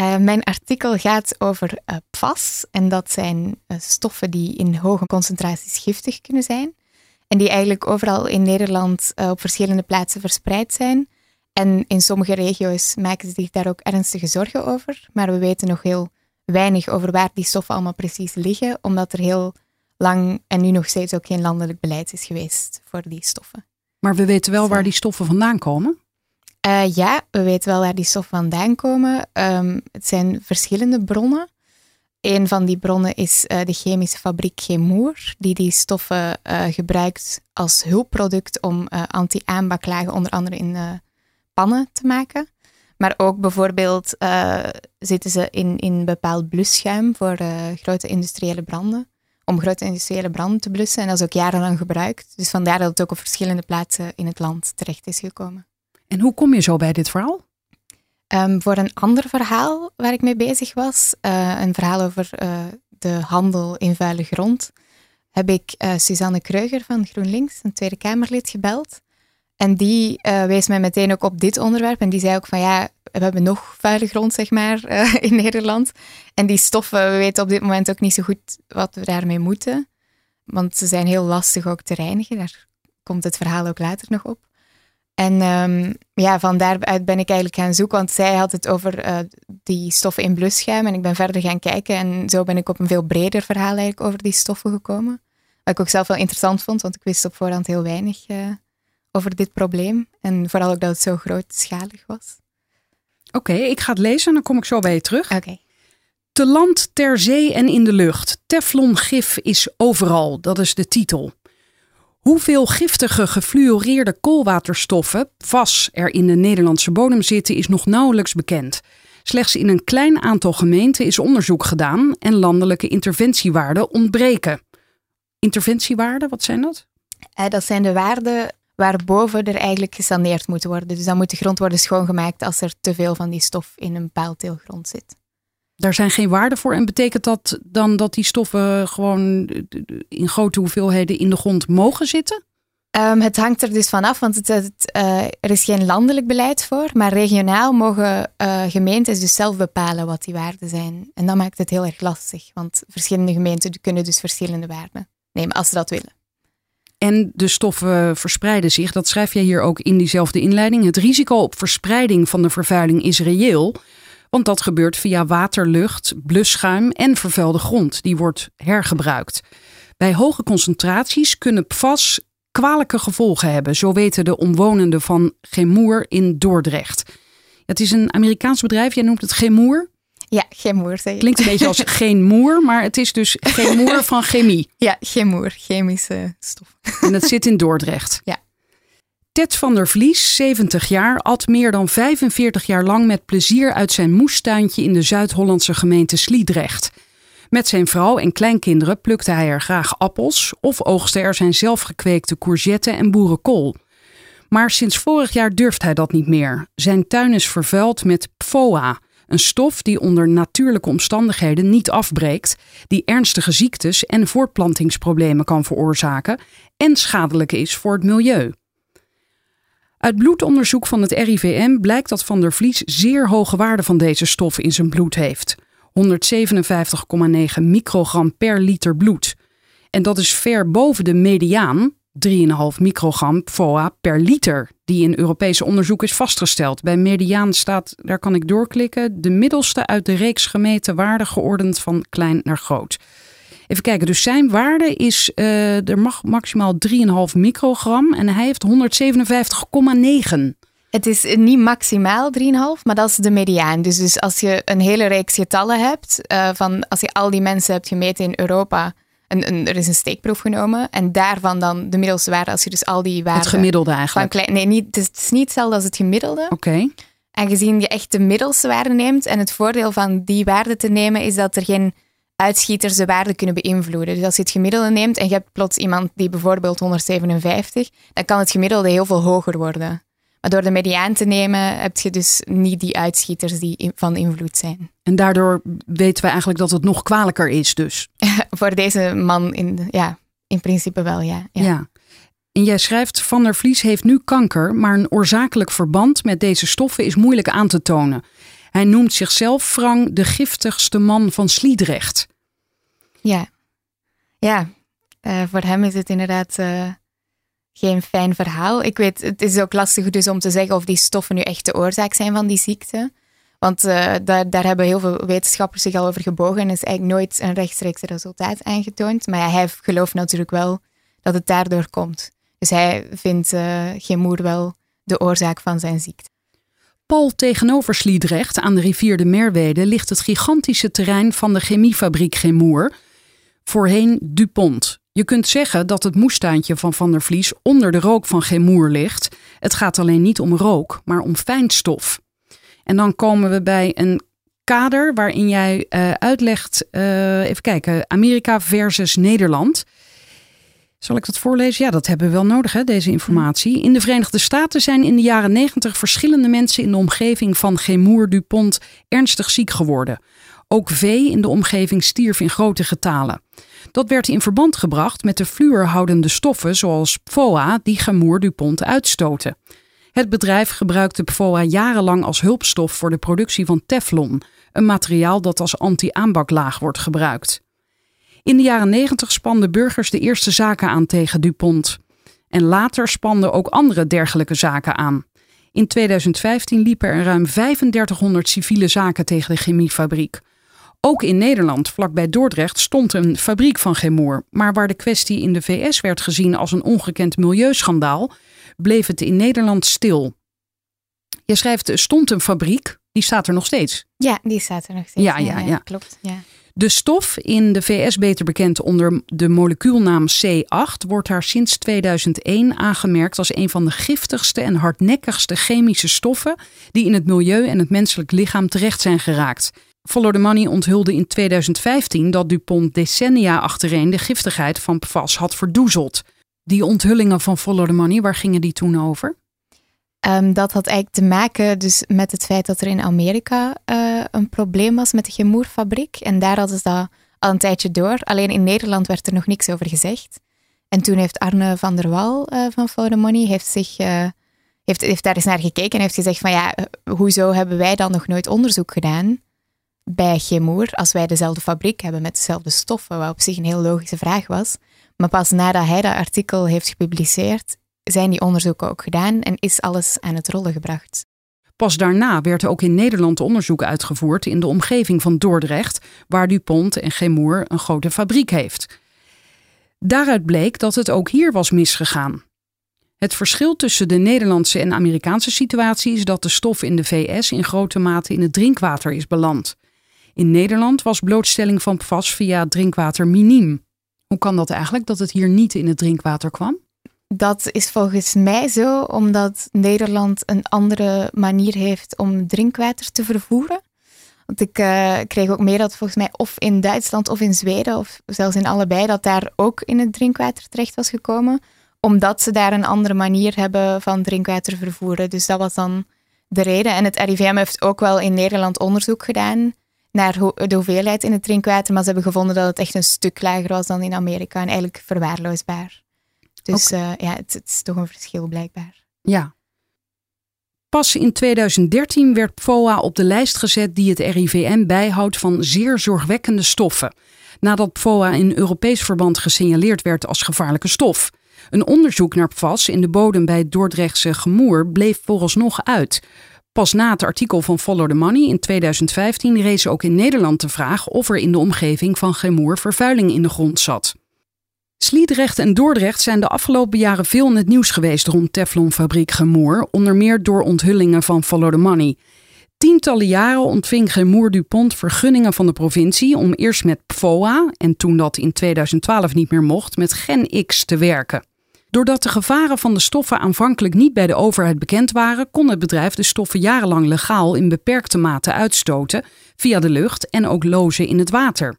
Uh, mijn artikel gaat over uh, PFAS. En dat zijn uh, stoffen die in hoge concentraties giftig kunnen zijn. En die eigenlijk overal in Nederland op verschillende plaatsen verspreid zijn. En in sommige regio's maken ze zich daar ook ernstige zorgen over. Maar we weten nog heel weinig over waar die stoffen allemaal precies liggen, omdat er heel lang en nu nog steeds ook geen landelijk beleid is geweest voor die stoffen. Maar we weten wel waar die stoffen vandaan komen? Uh, ja, we weten wel waar die stoffen vandaan komen. Um, het zijn verschillende bronnen. Een van die bronnen is uh, de chemische fabriek Chemour, die die stoffen uh, gebruikt als hulpproduct om anti-aanbaklagen onder andere in pannen te maken. Maar ook bijvoorbeeld zitten ze in, in bepaald blusschuim voor grote industriële branden. Om grote industriële branden te blussen. En dat is ook jarenlang gebruikt. Dus vandaar dat het ook op verschillende plaatsen in het land terecht is gekomen. En hoe kom je zo bij dit verhaal? Um, voor een ander verhaal waar ik mee bezig was, uh, een verhaal over uh, de handel in vuile grond, heb ik uh, Suzanne Kreuger van GroenLinks, een Tweede Kamerlid, gebeld. En die wees mij meteen ook op dit onderwerp. En die zei ook van ja, we hebben nog vuile grond, zeg maar, in Nederland. En die stoffen, we weten op dit moment ook niet zo goed wat we daarmee moeten. Want ze zijn heel lastig ook te reinigen. Daar komt het verhaal ook later nog op. En um, ja, van daaruit ben ik eigenlijk gaan zoeken, want zij had het over uh, die stoffen in blusschuim en ik ben verder gaan kijken en zo ben ik op een veel breder verhaal eigenlijk over die stoffen gekomen. Wat ik ook zelf wel interessant vond, want ik wist op voorhand heel weinig uh, over dit probleem en vooral ook dat het zo grootschalig was. Oké, okay, ik ga het lezen en dan kom ik zo bij je terug. Oké. Okay. Te land, ter zee en in de lucht. Teflongif is overal, dat is de titel. Hoeveel giftige gefluoreerde koolwaterstoffen, VAS, er in de Nederlandse bodem zitten, is nog nauwelijks bekend. Slechts in een klein aantal gemeenten is onderzoek gedaan en landelijke interventiewaarden ontbreken. Interventiewaarden, wat zijn dat? Eh, dat zijn de waarden waarboven er eigenlijk gesaneerd moet worden. Dus dan moet de grond worden schoongemaakt als er te veel van die stof in een bepaald deel grond zit. Daar zijn geen waarden voor. En betekent dat dan dat die stoffen gewoon in grote hoeveelheden in de grond mogen zitten? Um, het hangt er dus vanaf, want het, het, uh, er is geen landelijk beleid voor. Maar regionaal mogen uh, gemeentes dus zelf bepalen wat die waarden zijn. En dat maakt het heel erg lastig, want verschillende gemeenten kunnen dus verschillende waarden nemen als ze dat willen. En de stoffen verspreiden zich, dat schrijf jij hier ook in diezelfde inleiding. Het risico op verspreiding van de vervuiling is reëel. Want dat gebeurt via water, lucht, blusschuim en vervuilde grond. Die wordt hergebruikt. Bij hoge concentraties kunnen PFAS kwalijke gevolgen hebben. Zo weten de omwonenden van Gemoer in Dordrecht. Het is een Amerikaans bedrijf, jij noemt het Gemoer. Ja, Gemoer. Klinkt een beetje als geen moer, maar het is dus Gemoer van chemie. Ja, Gemoer, chemische stof. En het zit in Dordrecht. Ja. Ted van der Vlies, 70 jaar, at meer dan 45 jaar lang met plezier uit zijn moestuintje in de Zuid-Hollandse gemeente Sliedrecht. Met zijn vrouw en kleinkinderen plukte hij er graag appels of oogste er zijn zelfgekweekte courgetten en boerenkool. Maar sinds vorig jaar durft hij dat niet meer. Zijn tuin is vervuild met PFOA, een stof die onder natuurlijke omstandigheden niet afbreekt, die ernstige ziektes en voortplantingsproblemen kan veroorzaken en schadelijk is voor het milieu. Uit bloedonderzoek van het RIVM blijkt dat Van der Vlies zeer hoge waarden van deze stof in zijn bloed heeft. 157,9 microgram per liter bloed. En dat is ver boven de mediaan, 3,5 microgram PFOA per liter, die in Europese onderzoek is vastgesteld. Bij mediaan staat, daar kan ik doorklikken, de middelste uit de reeks gemeten waarden geordend van klein naar groot. Even kijken, dus zijn waarde is, uh, er mag maximaal 3,5 microgram en hij heeft 157,9. Het is niet maximaal 3,5, maar dat is de mediaan. Dus, dus als je een hele reeks getallen hebt, uh, van als je al die mensen hebt gemeten in Europa, een, een, er is een steekproef genomen en daarvan dan de middelste waarde, als je dus al die waarden... Het gemiddelde eigenlijk? Klein, nee, niet, het is niet hetzelfde als het gemiddelde. Oké. aangezien je echt de middelste waarde neemt. En het voordeel van die waarde te nemen is dat er geen uitschieters de waarde kunnen beïnvloeden. Dus als je het gemiddelde neemt en je hebt plots iemand die bijvoorbeeld 157, dan kan het gemiddelde heel veel hoger worden. Maar door de mediaan te nemen heb je dus niet die uitschieters die van invloed zijn. En daardoor weten we eigenlijk dat het nog kwalijker is dus. Voor deze man in, ja, in principe wel, ja. ja. ja. En jij schrijft, Van der Vlies heeft nu kanker, maar een oorzakelijk verband met deze stoffen is moeilijk aan te tonen. Hij noemt zichzelf Frank de giftigste man van Sliedrecht. Ja, ja. Uh, voor hem is het inderdaad uh, geen fijn verhaal. Ik weet, het is ook lastig dus om te zeggen of die stoffen nu echt de oorzaak zijn van die ziekte. Want uh, daar, daar hebben heel veel wetenschappers zich al over gebogen en is eigenlijk nooit een rechtstreeks resultaat aangetoond. Maar hij gelooft natuurlijk wel dat het daardoor komt. Dus hij vindt uh, Gemoer wel de oorzaak van zijn ziekte. Pal tegenover Sliedrecht aan de rivier de Merwede ligt het gigantische terrein van de chemiefabriek Gemoer, voorheen DuPont. Je kunt zeggen dat het moestuintje van Van der Vlies onder de rook van Gemoer ligt. Het gaat alleen niet om rook, maar om fijnstof. En dan komen we bij een kader waarin jij uh, uitlegt, uh, even kijken, Amerika versus Nederland. Zal ik dat voorlezen? Ja, dat hebben we wel nodig, hè, deze informatie. In de Verenigde Staten zijn in de jaren 90 verschillende mensen in de omgeving van Gemour Dupont ernstig ziek geworden. Ook vee in de omgeving stierf in grote getalen. Dat werd in verband gebracht met de fluorhoudende stoffen zoals PFOA die Gemour Dupont uitstoten. Het bedrijf gebruikte PFOA jarenlang als hulpstof voor de productie van Teflon, een materiaal dat als anti-aanbaklaag wordt gebruikt. In de jaren 90 spanden burgers de eerste zaken aan tegen DuPont. En later spanden ook andere dergelijke zaken aan. In 2015 liepen er ruim 3500 civiele zaken tegen de chemiefabriek. Ook in Nederland, vlakbij Dordrecht, stond een fabriek van Chemour. Maar waar de kwestie in de VS werd gezien als een ongekend milieuschandaal, bleef het in Nederland stil. Je schrijft, stond een fabriek, die staat er nog steeds. Ja, die staat er nog steeds. Ja, ja, ja. klopt. Ja. De stof, in de VS beter bekend onder de molecuulnaam C8, wordt daar sinds 2001 aangemerkt als een van de giftigste en hardnekkigste chemische stoffen die in het milieu en het menselijk lichaam terecht zijn geraakt. Follow the Money onthulde in 2015 dat DuPont decennia achtereen de giftigheid van PFAS had verdoezeld. Die onthullingen van Follow the Money, waar gingen die toen over? Um, dat had eigenlijk te maken dus met het feit dat er in Amerika uh, een probleem was met de gemoerfabriek. En daar hadden ze dat al een tijdje door. Alleen in Nederland werd er nog niks over gezegd. En toen heeft Arne van der Wal uh, van For the Money heeft zich, uh, heeft, heeft daar eens naar gekeken en heeft gezegd van ja, hoezo hebben wij dan nog nooit onderzoek gedaan bij Gemoer als wij dezelfde fabriek hebben met dezelfde stoffen, wat op zich een heel logische vraag was. Maar pas nadat hij dat artikel heeft gepubliceerd, zijn die onderzoeken ook gedaan en is alles aan het rollen gebracht. Pas daarna werd ook in Nederland onderzoek uitgevoerd in de omgeving van Dordrecht, waar DuPont en Chemour een grote fabriek heeft. Daaruit bleek dat het ook hier was misgegaan. Het verschil tussen de Nederlandse en Amerikaanse situatie is dat de stof in de VS in grote mate in het drinkwater is beland. In Nederland was blootstelling van PFAS via drinkwater miniem. Hoe kan dat eigenlijk dat het hier niet in het drinkwater kwam? Dat is volgens mij zo omdat Nederland een andere manier heeft om drinkwater te vervoeren. Want ik uh, kreeg ook mee dat volgens mij of in Duitsland of in Zweden, of zelfs in allebei, dat daar ook in het drinkwater terecht was gekomen. Omdat ze daar een andere manier hebben van drinkwater vervoeren. Dus dat was dan de reden. En het RIVM heeft ook wel in Nederland onderzoek gedaan naar de hoeveelheid in het drinkwater. Maar ze hebben gevonden dat het echt een stuk lager was dan in Amerika en eigenlijk verwaarloosbaar. Dus uh, ja, het, het, is toch een verschil blijkbaar. Ja. Pas in 2013 werd PFOA op de lijst gezet die het RIVM bijhoudt van zeer zorgwekkende stoffen. Nadat PFOA in Europees verband gesignaleerd werd als gevaarlijke stof. Een onderzoek naar PFAS in de bodem bij het Dordrechtse Gemoer bleef vooralsnog uit. Pas na het artikel van Follow the Money in 2015 rees ook in Nederland de vraag of er in de omgeving van Gemoer vervuiling in de grond zat. Sliedrecht en Dordrecht zijn de afgelopen jaren veel in het nieuws geweest rond Teflonfabriek Gemoer, onder meer door onthullingen van Follow the Money. Tientallen jaren ontving Gemoer Dupont vergunningen van de provincie om eerst met PFOA en toen dat in 2012 niet meer mocht, met Gen X te werken. Doordat de gevaren van de stoffen aanvankelijk niet bij de overheid bekend waren, kon het bedrijf de stoffen jarenlang legaal in beperkte mate uitstoten via de lucht en ook lozen in het water.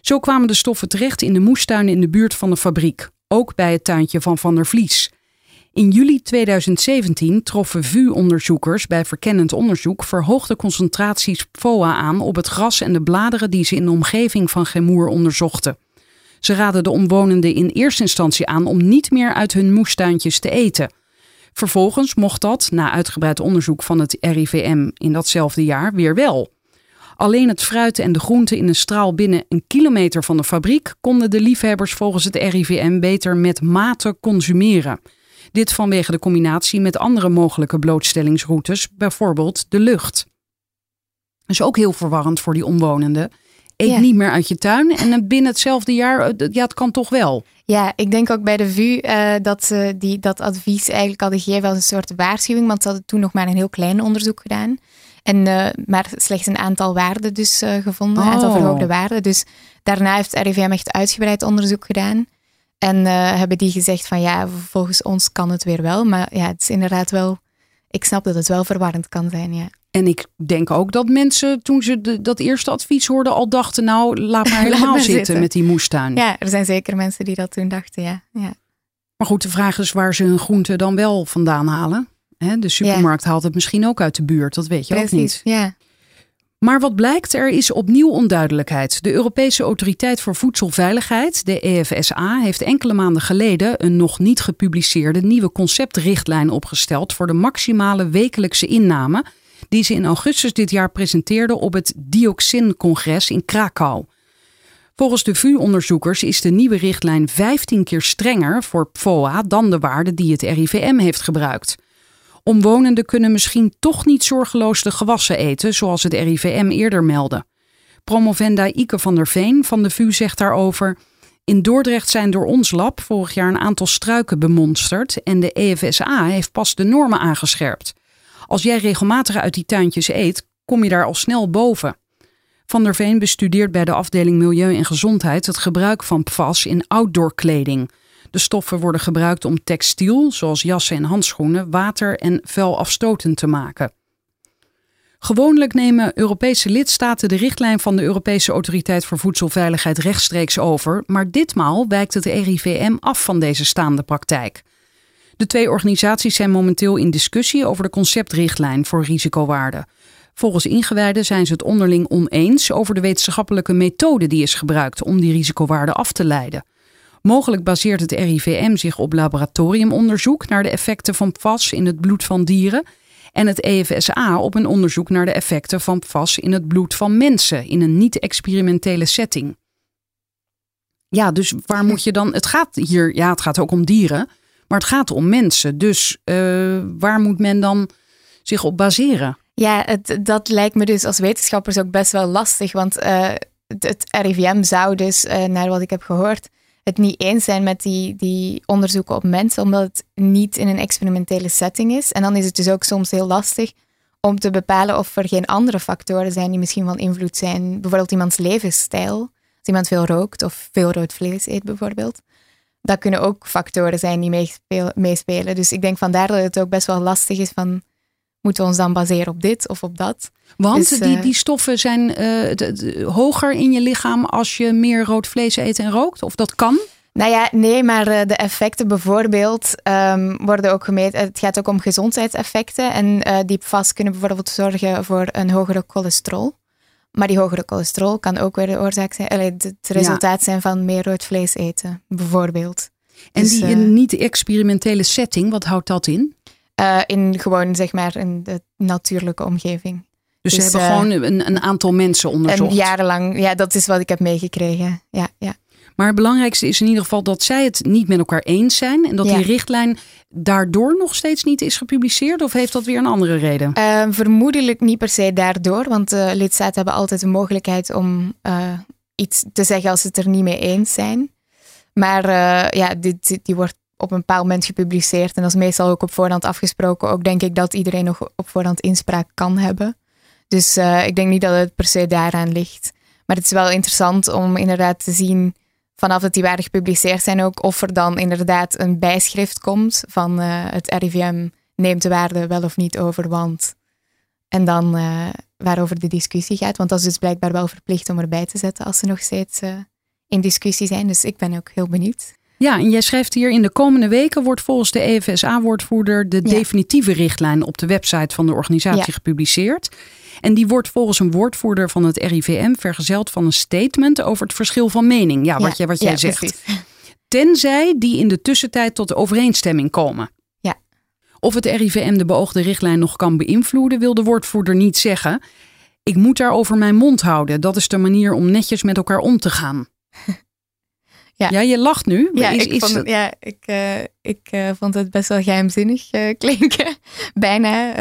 Zo kwamen de stoffen terecht in de moestuinen in de buurt van de fabriek, ook bij het tuintje van Van der Vlies. In juli 2017 troffen VU-onderzoekers bij verkennend onderzoek verhoogde concentraties PFOA aan op het gras en de bladeren die ze in de omgeving van Gemoer onderzochten. Ze raden de omwonenden in eerste instantie aan om niet meer uit hun moestuintjes te eten. Vervolgens mocht dat, na uitgebreid onderzoek van het RIVM in datzelfde jaar, weer wel. Alleen het fruit en de groenten in een straal binnen een kilometer van de fabriek konden de liefhebbers volgens het RIVM beter met mate consumeren. Dit vanwege de combinatie met andere mogelijke blootstellingsroutes, bijvoorbeeld de lucht. Dat is ook heel verwarrend voor die omwonenden. Eet niet meer uit je tuin en binnen hetzelfde jaar, eh, ja, het kan toch wel. Ja, ik denk ook bij de VU uh, dat ze die, dat advies eigenlijk hadden gegeven als een soort waarschuwing, want ze hadden toen nog maar een heel klein onderzoek gedaan. En uh, maar slechts een aantal waarden dus uh, gevonden, een aantal verhoogde waarden. Dus daarna heeft RIVM echt uitgebreid onderzoek gedaan. En uh, hebben die gezegd van ja, volgens ons kan het weer wel. Maar ja, het is inderdaad wel, ik snap dat het wel verwarrend kan zijn, ja. En ik denk ook dat mensen toen ze de, dat eerste advies hoorden al dachten, nou laat maar helemaal zitten, zitten, met die moestuin. Ja, er zijn zeker mensen die dat toen dachten, ja. ja. Maar goed, de vraag is waar ze hun groenten dan wel vandaan halen. De supermarkt haalt het misschien ook uit de buurt, dat weet je Precies, ook niet. Ja. Maar wat blijkt, er is opnieuw onduidelijkheid. De Europese Autoriteit voor Voedselveiligheid, de EFSA, heeft enkele maanden geleden een nog niet gepubliceerde nieuwe conceptrichtlijn opgesteld voor de maximale wekelijkse inname, die ze in augustus dit jaar presenteerde op het Dioxin-congres in Krakau. Volgens de VU-onderzoekers is de nieuwe richtlijn 15 keer strenger voor PFOA dan de waarde die het RIVM heeft gebruikt. Omwonenden kunnen misschien toch niet zorgeloos de gewassen eten, zoals het RIVM eerder meldde. Promovenda Ike van der Veen van de VU zegt daarover. In Dordrecht zijn door ons lab vorig jaar een aantal struiken bemonsterd en de EFSA heeft pas de normen aangescherpt. Als jij regelmatig uit die tuintjes eet, kom je daar al snel boven. Van der Veen bestudeert bij de afdeling Milieu en Gezondheid het gebruik van PFAS in outdoorkleding. De stoffen worden gebruikt om textiel, zoals jassen en handschoenen, water- en vuilafstotend te maken. Gewoonlijk nemen Europese lidstaten de richtlijn van de Europese Autoriteit voor Voedselveiligheid rechtstreeks over, maar ditmaal wijkt het RIVM af van deze staande praktijk. De twee organisaties zijn momenteel in discussie over de conceptrichtlijn voor risicowaarden. Volgens ingewijden zijn ze het onderling oneens over de wetenschappelijke methode die is gebruikt om die risicowaarden af te leiden. Mogelijk baseert het RIVM zich op laboratoriumonderzoek naar de effecten van PFAS in het bloed van dieren en het EFSA op een onderzoek naar de effecten van PFAS in het bloed van mensen in een niet-experimentele setting. Ja, dus waar moet je dan? Het gaat hier, ja, het gaat ook om dieren, maar het gaat om mensen. Dus uh, waar moet men dan zich op baseren? Ja, het, dat lijkt me dus als wetenschappers ook best wel lastig, want uh, het, RIVM zou dus, uh, naar wat ik heb gehoord, het niet eens zijn met die, die onderzoeken op mensen, omdat het niet in een experimentele setting is. En dan is het dus ook soms heel lastig om te bepalen of er geen andere factoren zijn die misschien van invloed zijn. Bijvoorbeeld iemands levensstijl. Als iemand veel rookt of veel rood vlees eet bijvoorbeeld. Dat kunnen ook factoren zijn die meespelen. Dus ik denk vandaar dat het ook best wel lastig is van moeten we ons dan baseren op dit of op dat? Want dus, die, uh, die stoffen zijn uh, de, hoger in je lichaam als je meer rood vlees eet en rookt? Of dat kan? Nou ja, nee, maar uh, de effecten bijvoorbeeld um, worden ook gemeten. Het gaat ook om gezondheidseffecten. En die vast kunnen bijvoorbeeld zorgen voor een hogere cholesterol. Maar die hogere cholesterol kan ook weer de oorzaak zijn, allee, het resultaat ja. zijn van meer rood vlees eten, bijvoorbeeld. En dus, die in niet-experimentele setting, wat houdt dat in? Uh, in gewoon zeg maar in de natuurlijke omgeving. Dus, dus ze hebben uh, gewoon een, een, aantal mensen onderzocht? En jarenlang, ja, dat is wat ik heb meegekregen. Ja, ja. Maar het belangrijkste is in ieder geval dat zij het niet met elkaar eens zijn. En dat ja. die richtlijn daardoor nog steeds niet is gepubliceerd? Of heeft dat weer een andere reden? Uh, vermoedelijk niet per se daardoor. Want de lidstaten hebben altijd de mogelijkheid om iets te zeggen als ze het er niet mee eens zijn. Maar ja, dit, die wordt op een bepaald moment gepubliceerd. En dat is meestal ook op voorhand afgesproken. Ook denk ik dat iedereen nog op voorhand inspraak kan hebben. Dus uh, ik denk niet dat het per se daaraan ligt. Maar het is wel interessant om inderdaad te zien vanaf dat die waren gepubliceerd zijn ook, of er dan inderdaad een bijschrift komt van uh, het RIVM neemt de waarde wel of niet over, want... En dan uh, waarover de discussie gaat, want dat is dus blijkbaar wel verplicht om erbij te zetten als ze nog steeds in discussie zijn. Dus ik ben ook heel benieuwd. Ja, en jij schrijft hier in de komende weken wordt volgens de EFSA-woordvoerder de definitieve richtlijn op de website van de organisatie ja. gepubliceerd. En die wordt volgens een woordvoerder van het RIVM vergezeld van een statement over het verschil van mening. Ja, wat, ja. Jij, wat jij zegt. Precies. Tenzij die in de tussentijd tot overeenstemming komen. Ja. Of het RIVM de beoogde richtlijn nog kan beïnvloeden, wil de woordvoerder niet zeggen. Ik moet daarover mijn mond houden. Dat is de manier om netjes met elkaar om te gaan. Ja. ja, je lacht nu. Ja, is, ik, vond, ja, ik, uh, ik uh, vond het best wel geheimzinnig uh, klinken. Bijna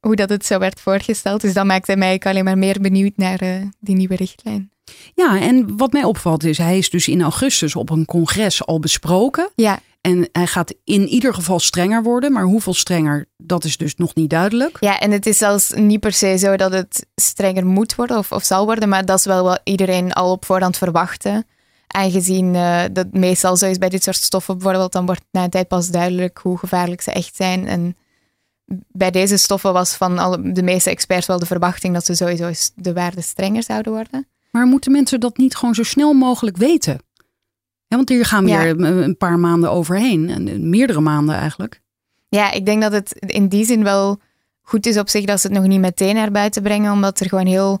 hoe dat het zo werd voorgesteld. Dus dat maakte mij alleen maar meer benieuwd naar die nieuwe richtlijn. Ja, en wat mij opvalt is, hij is dus in augustus op een congres al besproken. Ja. En hij gaat in ieder geval strenger worden, maar hoeveel strenger, dat is dus nog niet duidelijk. Ja, en het is zelfs niet per se zo dat het strenger moet worden of, of zal worden, maar dat is wel wat iedereen al op voorhand verwachtte. Aangezien uh, dat meestal zo is bij dit soort stoffen bijvoorbeeld, dan wordt na een tijd pas duidelijk hoe gevaarlijk ze echt zijn. En bij deze stoffen was van alle, de meeste experts wel de verwachting dat ze sowieso de waarde strenger zouden worden. Maar moeten mensen dat niet gewoon zo snel mogelijk weten? Ja, want hier gaan we ja. een paar maanden overheen, meerdere maanden eigenlijk. Ja, ik denk dat het in die zin wel goed is op zich dat ze het nog niet meteen naar buiten brengen, omdat er gewoon heel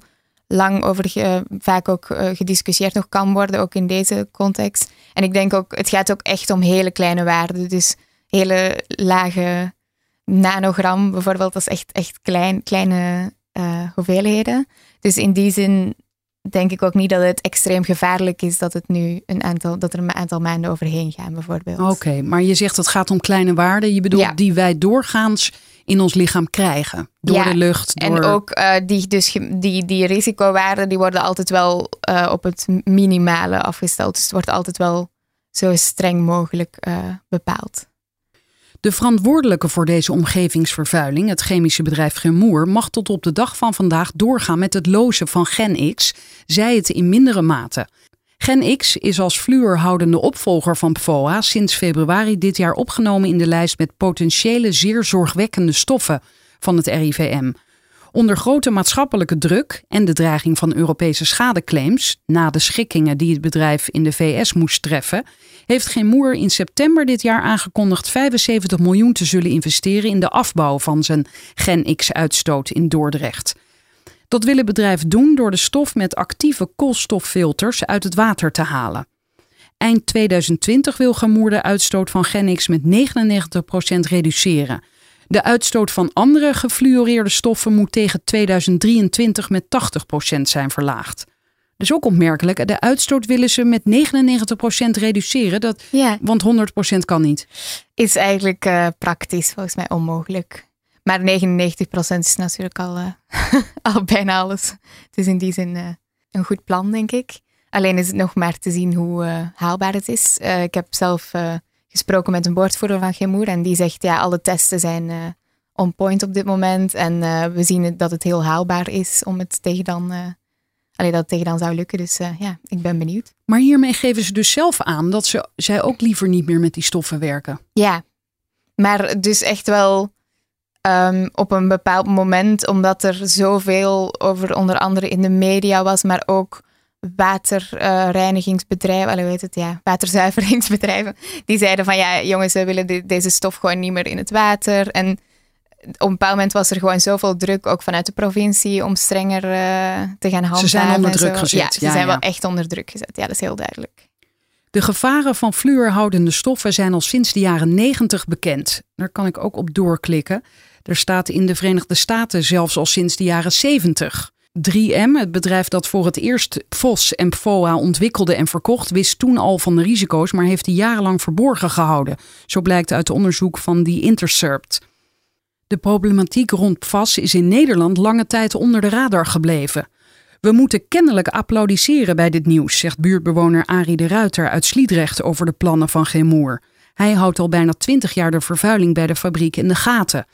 lang over ge, vaak ook uh, gediscussieerd nog kan worden, ook in deze context. En ik denk ook, het gaat ook echt om hele kleine waarden. Dus hele lage nanogram bijvoorbeeld, dat is echt, echt klein, kleine uh, hoeveelheden. Dus in die zin denk ik ook niet dat het extreem gevaarlijk is dat, het nu een aantal, dat er een aantal maanden overheen gaan, bijvoorbeeld. Oké, maar je zegt het gaat om kleine waarden. Je bedoelt ja. die wij doorgaans in ons lichaam krijgen. Door ja, de lucht. Door... En ook uh, die, dus, die, die risicowaarden die worden altijd wel uh, op het minimale afgesteld. Dus het wordt altijd wel zo streng mogelijk uh, bepaald. De verantwoordelijke voor deze omgevingsvervuiling, het chemische bedrijf Gemoer, mag tot op de dag van vandaag doorgaan met het lozen van Gen X, zij het in mindere mate. Gen X is als fluorhoudende opvolger van PFOA sinds februari dit jaar opgenomen in de lijst met potentiële zeer zorgwekkende stoffen van het RIVM. Onder grote maatschappelijke druk en de dreiging van Europese schadeclaims, na de schikkingen die het bedrijf in de VS moest treffen, heeft Gemoer in september dit jaar aangekondigd 75 miljoen te zullen investeren in de afbouw van zijn Gen X-uitstoot in Dordrecht. Dat wil het bedrijf doen door de stof met actieve koolstoffilters uit het water te halen. Eind 2020 wil Gemoer de uitstoot van Gen X met 99% reduceren. De uitstoot van andere gefluoreerde stoffen moet tegen 2023 met 80% zijn verlaagd. Dus ook opmerkelijk, de uitstoot willen ze met 99% reduceren. Dat, ja. Want 100% kan niet. Is eigenlijk uh, praktisch volgens mij onmogelijk. Maar 99% is natuurlijk al, uh, al bijna alles. Het is in die zin uh, een goed plan, denk ik. Alleen is het nog maar te zien hoe haalbaar het is. ik heb zelf gesproken met een woordvoerder van Gemoer en die zegt ja, alle testen zijn on point op dit moment en we zien dat het heel haalbaar is om het tegen dan, uh, allee, dat het tegen dan zou lukken. Dus ja, ik ben benieuwd. Maar hiermee geven ze dus zelf aan dat ze, zij ook liever niet meer met die stoffen werken. Ja, maar dus echt wel um, op een bepaald moment, omdat er zoveel over onder andere in de media was, maar ook waterreinigingsbedrijven, uh, weet het, ja, waterzuiveringsbedrijven, die zeiden van ja, jongens, we willen deze stof gewoon niet meer in het water. En op een bepaald moment was er gewoon zoveel druk, ook vanuit de provincie, om strenger uh, te gaan handhaven. Ze zijn onder druk gezet. Ja, ze zijn ja. wel echt onder druk gezet. Ja, dat is heel duidelijk. De gevaren van fluorhoudende stoffen zijn al sinds de jaren 90 bekend. Daar kan ik ook op doorklikken. Er staat in de Verenigde Staten zelfs al sinds de jaren 70. 3M, het bedrijf dat voor het eerst FOS en PFOA ontwikkelde en verkocht, wist toen al van de risico's, maar heeft die jarenlang verborgen gehouden. Zo blijkt uit onderzoek van The Intercept. De problematiek rond PFAS is in Nederland lange tijd onder de radar gebleven. We moeten kennelijk applaudisseren bij dit nieuws, zegt buurtbewoner Arie de Ruiter uit Sliedrecht over de plannen van Gemoer. Hij houdt al bijna twintig jaar de vervuiling bij de fabriek in de gaten.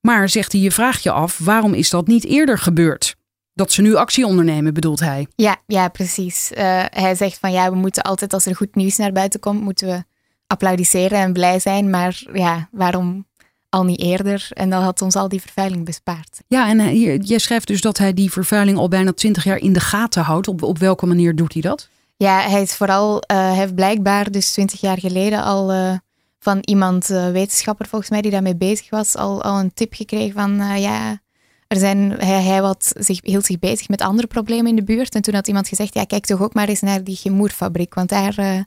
Maar, zegt hij, je vraagt je af, waarom is dat niet eerder gebeurd? Dat ze nu actie ondernemen, bedoelt hij. Ja, ja precies. Uh, hij zegt van ja, we moeten altijd als er goed nieuws naar buiten komt, moeten we applaudisseren en blij zijn. Maar ja, waarom al niet eerder? En dat had ons al die vervuiling bespaard. Ja, en hier, jij schrijft dus dat hij die vervuiling al bijna twintig jaar in de gaten houdt. Op, op welke manier doet hij dat? Ja, hij is vooral, uh, hij heeft blijkbaar dus twintig jaar geleden al uh, van iemand, uh, wetenschapper volgens mij, die daarmee bezig was, al, al een tip gekregen van ja, er zijn, hij, hij wat zich, hield zich bezig met andere problemen in de buurt. En toen had iemand gezegd, ja, kijk toch ook maar eens naar die chemoerfabriek, want daar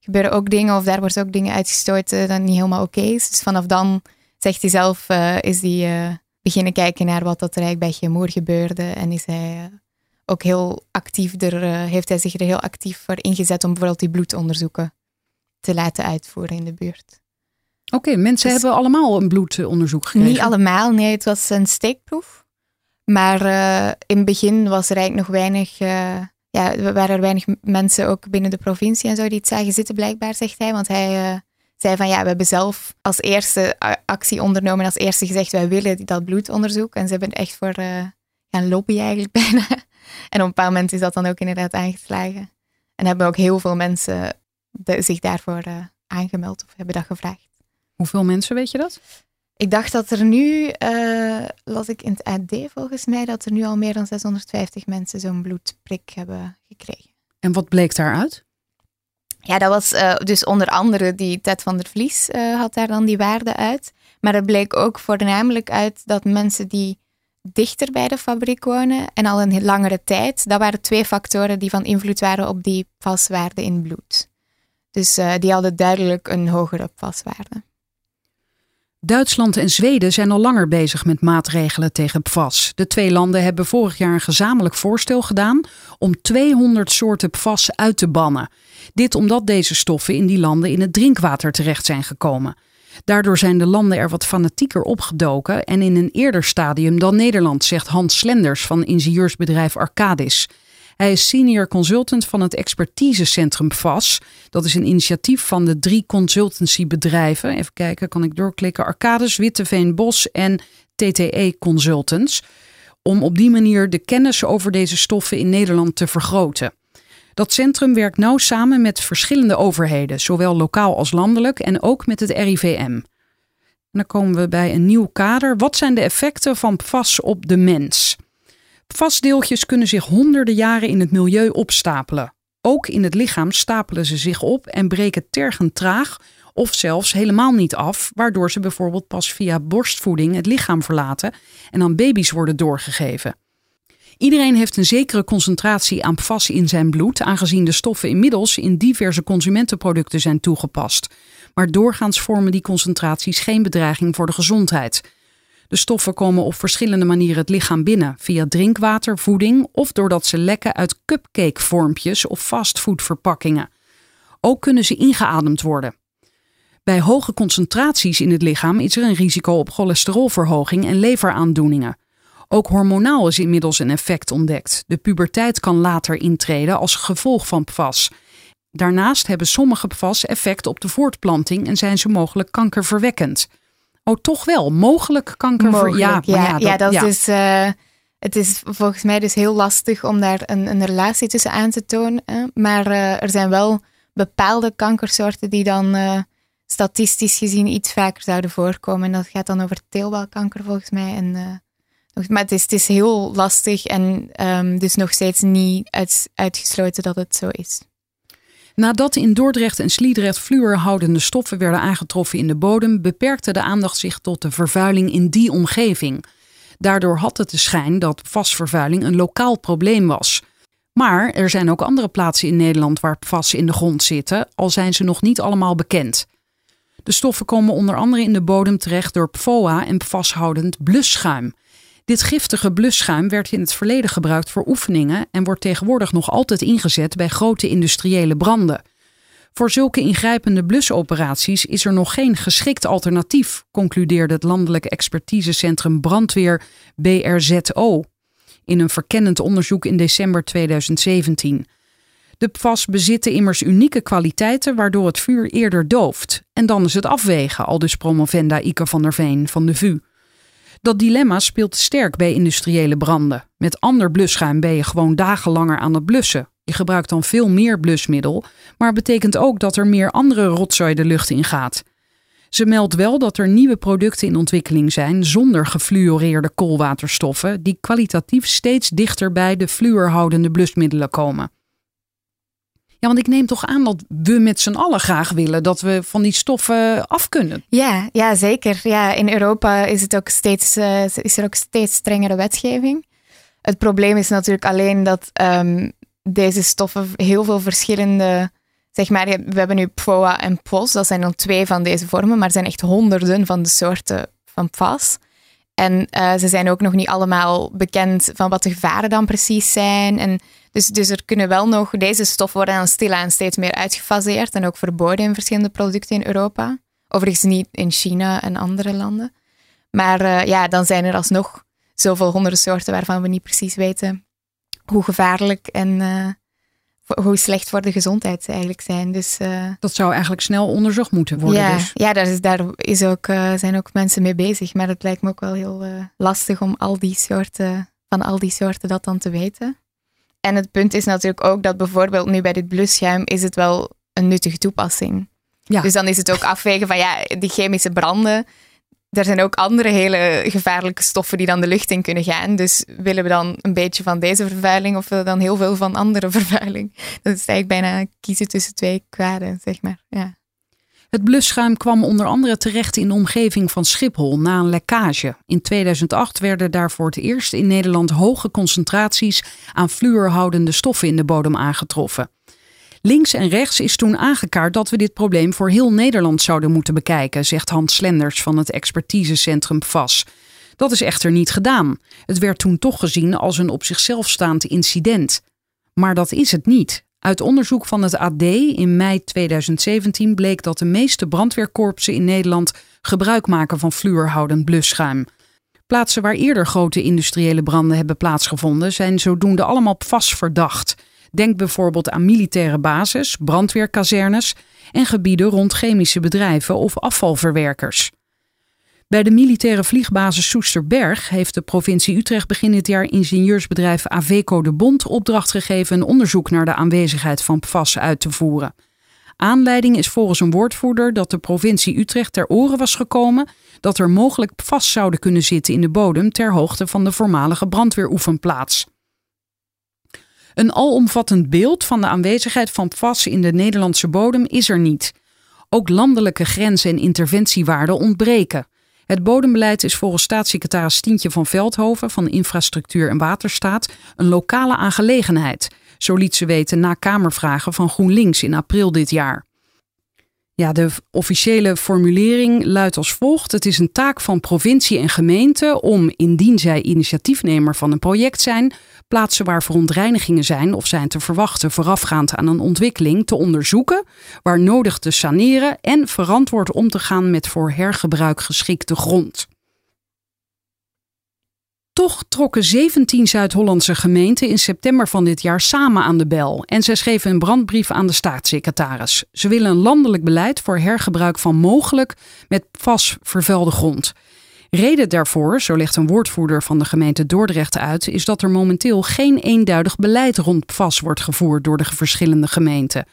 gebeuren ook dingen of daar wordt ook dingen uitgestoten dat niet helemaal oké is. Dus vanaf dan, zegt hij zelf, is hij beginnen kijken naar wat dat er eigenlijk bij chemoer gebeurde en is hij ook heel actief er, heeft hij zich er heel actief voor ingezet om bijvoorbeeld die bloedonderzoeken te laten uitvoeren in de buurt. Oké, mensen dus hebben allemaal een bloedonderzoek gekregen? Niet allemaal, nee, het was een steekproef. Maar uh, in het begin was er eigenlijk nog weinig, uh, ja, waren er weinig mensen ook binnen de provincie en zo die het zagen zitten blijkbaar, zegt hij. Want hij zei van ja, we hebben zelf als eerste actie ondernomen, als eerste gezegd wij willen dat bloedonderzoek. En ze hebben echt voor gaan lobbyen eigenlijk bijna. En op een bepaald moment is dat dan ook inderdaad aangeslagen. En hebben ook heel veel mensen zich daarvoor aangemeld of hebben dat gevraagd. Hoeveel mensen weet je dat? Ik dacht dat er nu, uh, las ik in het AD volgens mij, dat er nu al meer dan 650 mensen zo'n bloedprik hebben gekregen. En wat bleek daaruit? Ja, dat was uh, dus onder andere die Ted van der Vlies had daar dan die waarde uit. Maar er bleek ook voornamelijk uit dat mensen die dichter bij de fabriek wonen en al een langere tijd. Dat waren twee factoren die van invloed waren op die paswaarde in bloed. Dus uh, die hadden duidelijk een hogere paswaarde. Duitsland en Zweden zijn al langer bezig met maatregelen tegen PFAS. De twee landen hebben vorig jaar een gezamenlijk voorstel gedaan om 200 soorten PFAS uit te bannen. Dit omdat deze stoffen in die landen in het drinkwater terecht zijn gekomen. Daardoor zijn de landen er wat fanatieker opgedoken en in een eerder stadium dan Nederland, zegt Hans Slenders van ingenieursbedrijf Arcadis. Hij is senior consultant van het expertisecentrum VAS. Dat is een initiatief van de drie consultancybedrijven. Even kijken, kan ik doorklikken? Arcadis, Witteveen Bos en TTE Consultants. Om op die manier de kennis over deze stoffen in Nederland te vergroten. Dat centrum werkt nauw samen met verschillende overheden, zowel lokaal als landelijk en ook met het RIVM. En dan komen we bij een nieuw kader. Wat zijn de effecten van PFAS op de mens? PFAS-deeltjes kunnen zich honderden jaren in het milieu opstapelen. Ook in het lichaam stapelen ze zich op en breken tergend traag of zelfs helemaal niet af, waardoor ze bijvoorbeeld pas via borstvoeding het lichaam verlaten en aan baby's worden doorgegeven. Iedereen heeft een zekere concentratie aan PFAS in zijn bloed, aangezien de stoffen inmiddels in diverse consumentenproducten zijn toegepast. Maar doorgaans vormen die concentraties geen bedreiging voor de gezondheid. De stoffen komen op verschillende manieren het lichaam binnen, via drinkwater, voeding of doordat ze lekken uit cupcakevormpjes of fastfoodverpakkingen. Ook kunnen ze ingeademd worden. Bij hoge concentraties in het lichaam is er een risico op cholesterolverhoging en leveraandoeningen. Ook hormonaal is inmiddels een effect ontdekt. De puberteit kan later intreden als gevolg van PFAS. Daarnaast hebben sommige PFAS effect op de voortplanting en zijn ze mogelijk kankerverwekkend. Oh, toch wel. Mogelijk kankerverwekkend. Ja, ja, ja, dat, ja, is. Uh, het is volgens mij dus heel lastig om daar een, een relatie tussen aan te tonen. Hè? Maar uh, er zijn wel bepaalde kankersoorten die dan uh, statistisch gezien iets vaker zouden voorkomen. En dat gaat dan over teelbalkanker volgens mij en maar het is, het is heel lastig en um, dus nog steeds niet uit, uitgesloten dat het zo is. Nadat in Dordrecht en Sliedrecht fluorhoudende stoffen werden aangetroffen in de bodem, beperkte de aandacht zich tot de vervuiling in die omgeving. Daardoor had het de schijn dat vastvervuiling een lokaal probleem was. Maar er zijn ook andere plaatsen in Nederland waar PFAS in de grond zitten, al zijn ze nog niet allemaal bekend. De stoffen komen onder andere in de bodem terecht door PFOA en PFAS-houdend blusschuim. Dit giftige blusschuim werd in het verleden gebruikt voor oefeningen en wordt tegenwoordig nog altijd ingezet bij grote industriële branden. Voor zulke ingrijpende blusoperaties is er nog geen geschikt alternatief, concludeerde het Landelijk Expertisecentrum Brandweer BRZO in een verkennend onderzoek in december 2017. De PFAS bezitten immers unieke kwaliteiten waardoor het vuur eerder dooft. En dan is het afwegen, al dus promovenda Ike van der Veen van de VU. Dat dilemma speelt sterk bij industriële branden. Met ander blusschuim ben je gewoon dagen langer aan het blussen. Je gebruikt dan veel meer blusmiddel, maar betekent ook dat er meer andere rotzooi de lucht in gaat. Ze meldt wel dat er nieuwe producten in ontwikkeling zijn zonder gefluoreerde koolwaterstoffen, die kwalitatief steeds dichter bij de fluorhoudende blusmiddelen komen. Ja, want ik neem toch aan dat we met z'n allen graag willen dat we van die stoffen af kunnen. Ja, ja zeker. Ja, in Europa is, het ook steeds, uh, is er ook steeds strengere wetgeving. Het probleem is natuurlijk alleen dat um, deze stoffen heel veel verschillende. Zeg maar, we hebben nu PFOA en POS, dat zijn dan twee van deze vormen, maar er zijn echt honderden van de soorten van PFAS. En uh, ze zijn ook nog niet allemaal bekend van wat de gevaren dan precies zijn. En dus, dus er kunnen wel nog, deze stoffen worden dan stilaan steeds meer uitgefaseerd en ook verboden in verschillende producten in Europa. Overigens niet in China en andere landen. Maar uh, ja, dan zijn er alsnog zoveel honderden soorten waarvan we niet precies weten hoe gevaarlijk en uh, hoe slecht voor de gezondheid ze eigenlijk zijn. Dus, uh, dat zou eigenlijk snel onderzocht moeten worden. Ja, dus. ja daar, is, daar is ook, zijn ook mensen mee bezig. Maar het lijkt me ook wel heel lastig om al die soorten, van al die soorten dat dan te weten. En het punt is natuurlijk ook dat bijvoorbeeld nu bij dit blusschuim is het wel een nuttige toepassing. Ja. Dus dan is het ook afwegen van ja, die chemische branden. Er zijn ook andere hele gevaarlijke stoffen die dan de lucht in kunnen gaan. Dus willen we dan een beetje van deze vervuiling of willen we dan heel veel van andere vervuiling? Dat is eigenlijk bijna kiezen tussen twee kwaden, zeg maar. Ja. Het blusschuim kwam onder andere terecht in de omgeving van Schiphol na een lekkage. In 2008 werden daar voor het eerst in Nederland hoge concentraties aan fluorhoudende stoffen in de bodem aangetroffen. Links en rechts is toen aangekaart dat we dit probleem voor heel Nederland zouden moeten bekijken, zegt Hans Slenders van het expertisecentrum VAS. Dat is echter niet gedaan. Het werd toen toch gezien als een op zichzelf staand incident. Maar dat is het niet. Uit onderzoek van het AD in mei 2017 bleek dat de meeste brandweerkorpsen in Nederland gebruik maken van fluorhoudend blusschuim. Plaatsen waar eerder grote industriële branden hebben plaatsgevonden zijn zodoende allemaal vast verdacht. Denk bijvoorbeeld aan militaire bases, brandweerkazernes en gebieden rond chemische bedrijven of afvalverwerkers. Bij de militaire vliegbasis Soesterberg heeft de provincie Utrecht begin dit jaar ingenieursbedrijf Aveco de Bond opdracht gegeven een onderzoek naar de aanwezigheid van PFAS uit te voeren. Aanleiding is volgens een woordvoerder dat de provincie Utrecht ter oren was gekomen dat er mogelijk PFAS zouden kunnen zitten in de bodem ter hoogte van de voormalige brandweeroefenplaats. Een alomvattend beeld van de aanwezigheid van PFAS in de Nederlandse bodem is er niet. Ook landelijke grenzen en interventiewaarden ontbreken. Het bodembeleid is volgens staatssecretaris Stientje van Veldhoven van Infrastructuur en Waterstaat een lokale aangelegenheid. Zo liet ze weten na Kamervragen van GroenLinks in april dit jaar. Ja, de officiële formulering luidt als volgt: Het is een taak van provincie en gemeente om, indien zij initiatiefnemer van een project zijn, plaatsen waar verontreinigingen zijn of zijn te verwachten voorafgaand aan een ontwikkeling te onderzoeken, waar nodig te saneren en verantwoord om te gaan met voor hergebruik geschikte grond. Toch trokken 17 Zuid-Hollandse gemeenten in september van dit jaar samen aan de bel en zij schreven een brandbrief aan de staatssecretaris. Ze willen een landelijk beleid voor hergebruik van mogelijk met vast vervuilde grond. Reden daarvoor, zo legt een woordvoerder van de gemeente Dordrecht uit, is dat er momenteel geen eenduidig beleid rond PFAS wordt gevoerd door de verschillende gemeenten.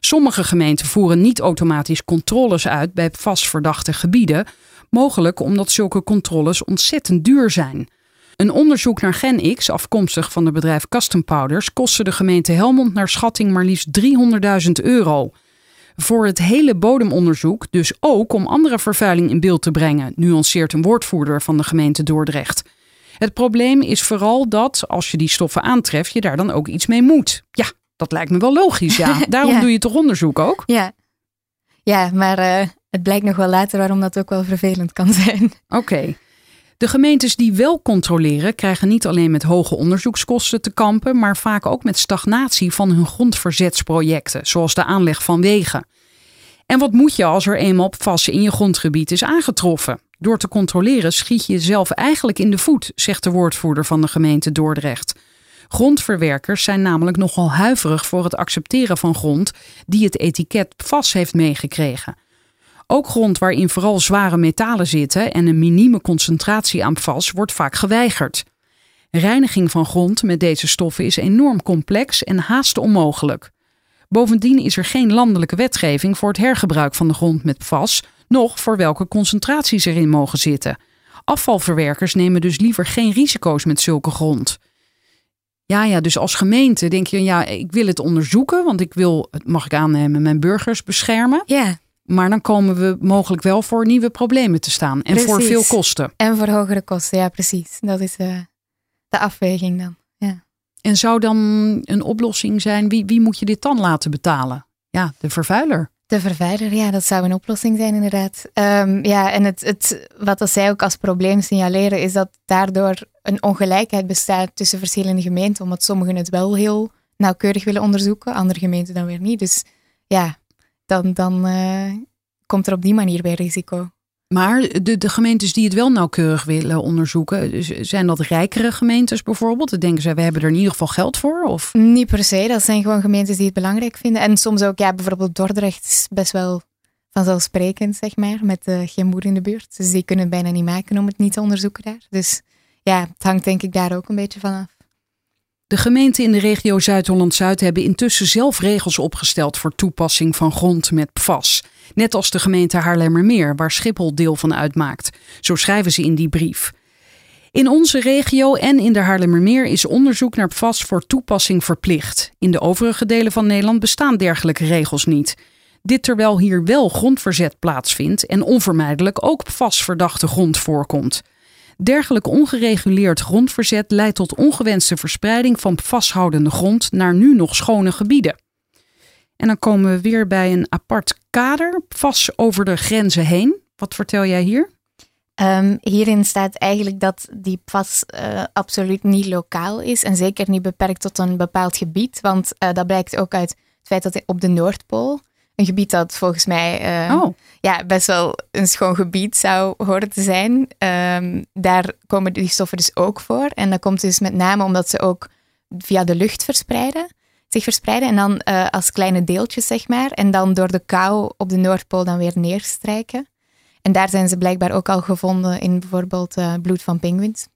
Sommige gemeenten voeren niet automatisch controles uit bij PFAS-verdachte gebieden, mogelijk omdat zulke controles ontzettend duur zijn. Een onderzoek naar GenX, afkomstig van het bedrijf Custom Powders, kostte de gemeente Helmond naar schatting maar liefst 300.000 euro. Voor het hele bodemonderzoek, dus ook om andere vervuiling in beeld te brengen, nuanceert een woordvoerder van de gemeente Dordrecht. Het probleem is vooral dat als je die stoffen aantreft, je daar dan ook iets mee moet. Ja, dat lijkt me wel logisch, ja. Daarom doe je toch onderzoek ook? Ja, ja maar uh, het blijkt nog wel later waarom dat ook wel vervelend kan zijn. Oké. De gemeentes die wel controleren, krijgen niet alleen met hoge onderzoekskosten te kampen, maar vaak ook met stagnatie van hun grondverzetsprojecten, zoals de aanleg van wegen. En wat moet je als er eenmaal vast in je grondgebied is aangetroffen? Door te controleren schiet je jezelf eigenlijk in de voet, zegt de woordvoerder van de gemeente Dordrecht. Grondverwerkers zijn namelijk nogal huiverig voor het accepteren van grond die het etiket vast heeft meegekregen. Ook grond waarin vooral zware metalen zitten en een minieme concentratie aan PFAS wordt vaak geweigerd. Reiniging van grond met deze stoffen is enorm complex en haast onmogelijk. Bovendien is er geen landelijke wetgeving voor het hergebruik van de grond met PFAS, noch voor welke concentraties erin mogen zitten. Afvalverwerkers nemen dus liever geen risico's met zulke grond. Ja, ja, dus als gemeente denk je, ja, ik wil het onderzoeken, want ik wil, mag ik aannemen, mijn burgers beschermen. Ja, Maar dan komen we mogelijk wel voor nieuwe problemen te staan en voor veel kosten. en voor hogere kosten, ja precies. Dat is eh, de afweging dan. Ja. En zou dan een oplossing zijn, wie, wie moet je dit dan laten betalen? Ja, de vervuiler. De vervuiler, ja, dat zou een oplossing zijn inderdaad. Ehm, ja, en het, het, wat dat zij ook als probleem signaleren, is dat daardoor een ongelijkheid bestaat tussen verschillende gemeenten, omdat sommigen het wel heel nauwkeurig willen onderzoeken, andere gemeenten dan weer niet. Dus ja, dan, dan eh, komt er op die manier weer risico. Maar de, de gemeentes die het wel nauwkeurig willen onderzoeken, zijn dat rijkere gemeentes bijvoorbeeld? Dan denken zij, we hebben er in ieder geval geld voor? Of? Niet per se, dat zijn gewoon gemeentes die het belangrijk vinden. En soms ook, ja, bijvoorbeeld Dordrecht is best wel vanzelfsprekend, zeg maar, met eh, geen moer in de buurt. Dus die kunnen het bijna niet maken om het niet te onderzoeken daar. Dus ja, het hangt denk ik daar ook een beetje van af. De gemeenten in de regio Zuid-Holland-Zuid hebben intussen zelf regels opgesteld voor toepassing van grond met PFAS. Net als de gemeente Haarlemmermeer, waar Schiphol deel van uitmaakt. Zo schrijven ze in die brief. In onze regio en in de Haarlemmermeer is onderzoek naar PFAS voor toepassing verplicht. In de overige delen van Nederland bestaan dergelijke regels niet. Dit terwijl hier wel grondverzet plaatsvindt en onvermijdelijk ook PFAS-verdachte grond voorkomt. Dergelijk ongereguleerd grondverzet leidt tot ongewenste verspreiding van vasthoudende grond naar nu nog schone gebieden. En dan komen we weer bij een apart kader, vast over de grenzen heen. Wat vertel jij hier? Ehm, hierin staat eigenlijk dat die pas eh, absoluut niet lokaal is en zeker niet beperkt tot een bepaald gebied. Want eh, dat blijkt ook uit het feit dat op de Noordpool, een gebied dat volgens mij eh, Oh, ja, best wel een schoon gebied zou horen te zijn. Ehm, daar komen die stoffen dus ook voor. En dat komt dus met name omdat ze ook via de lucht verspreiden, zich verspreiden. En dan eh, als kleine deeltjes, zeg maar. En dan door de kou op de Noordpool dan weer neerstrijken. En daar zijn ze blijkbaar ook al gevonden in bijvoorbeeld eh, bloed van pinguïns.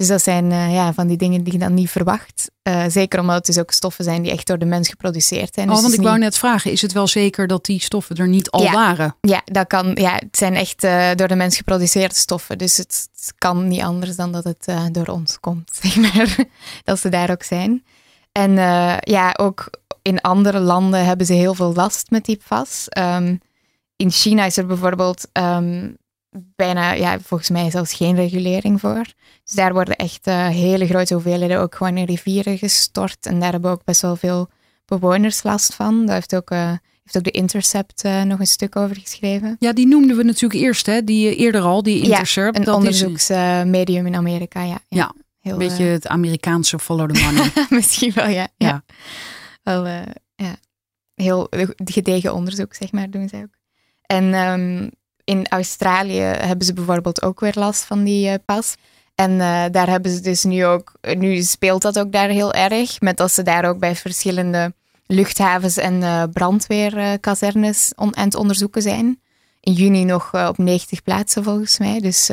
Dus dat zijn eh, ja, van die dingen die je dan niet verwacht. Eh, zeker omdat het dus ook stoffen zijn die echt door de mens geproduceerd zijn. oh Dus want het ik wou niet- net vragen, is het wel zeker dat die stoffen er niet al Ja. waren? Ja, dat kan, ja, het zijn echt eh, door de mens geproduceerde stoffen. Dus het, het kan niet anders dan dat het door ons komt, zeg maar. dat ze daar ook zijn. En ja, ook in andere landen hebben ze heel veel last met die PFAS. Ehm, in China is er bijvoorbeeld ehm, bijna, ja, volgens mij zelfs geen regulering voor. Dus daar worden echt eh, hele grote hoeveelheden ook gewoon in rivieren gestort. En daar hebben ook best wel veel bewoners last van. Daar heeft ook, eh, heeft ook de Intercept eh, nog een stuk over geschreven. Ja, die noemden we natuurlijk eerst, hè? die eerder al, die Intercept. Een dat is onderzoeksmedium in Amerika, ja. Ja, heel, een beetje het Amerikaanse follow the money. misschien wel, ja. ja. Ja. Wel, ja. Heel gedegen onderzoek, zeg maar, doen zij ook. En ehm, in Australië hebben ze bijvoorbeeld ook weer last van die eh, pas. En eh, daar hebben ze dus nu ook, nu speelt dat ook daar heel erg, met dat ze daar ook bij verschillende luchthavens en eh, brandweerkazernes on, aan het onderzoeken zijn. In juni nog op 90 plaatsen volgens mij. Dus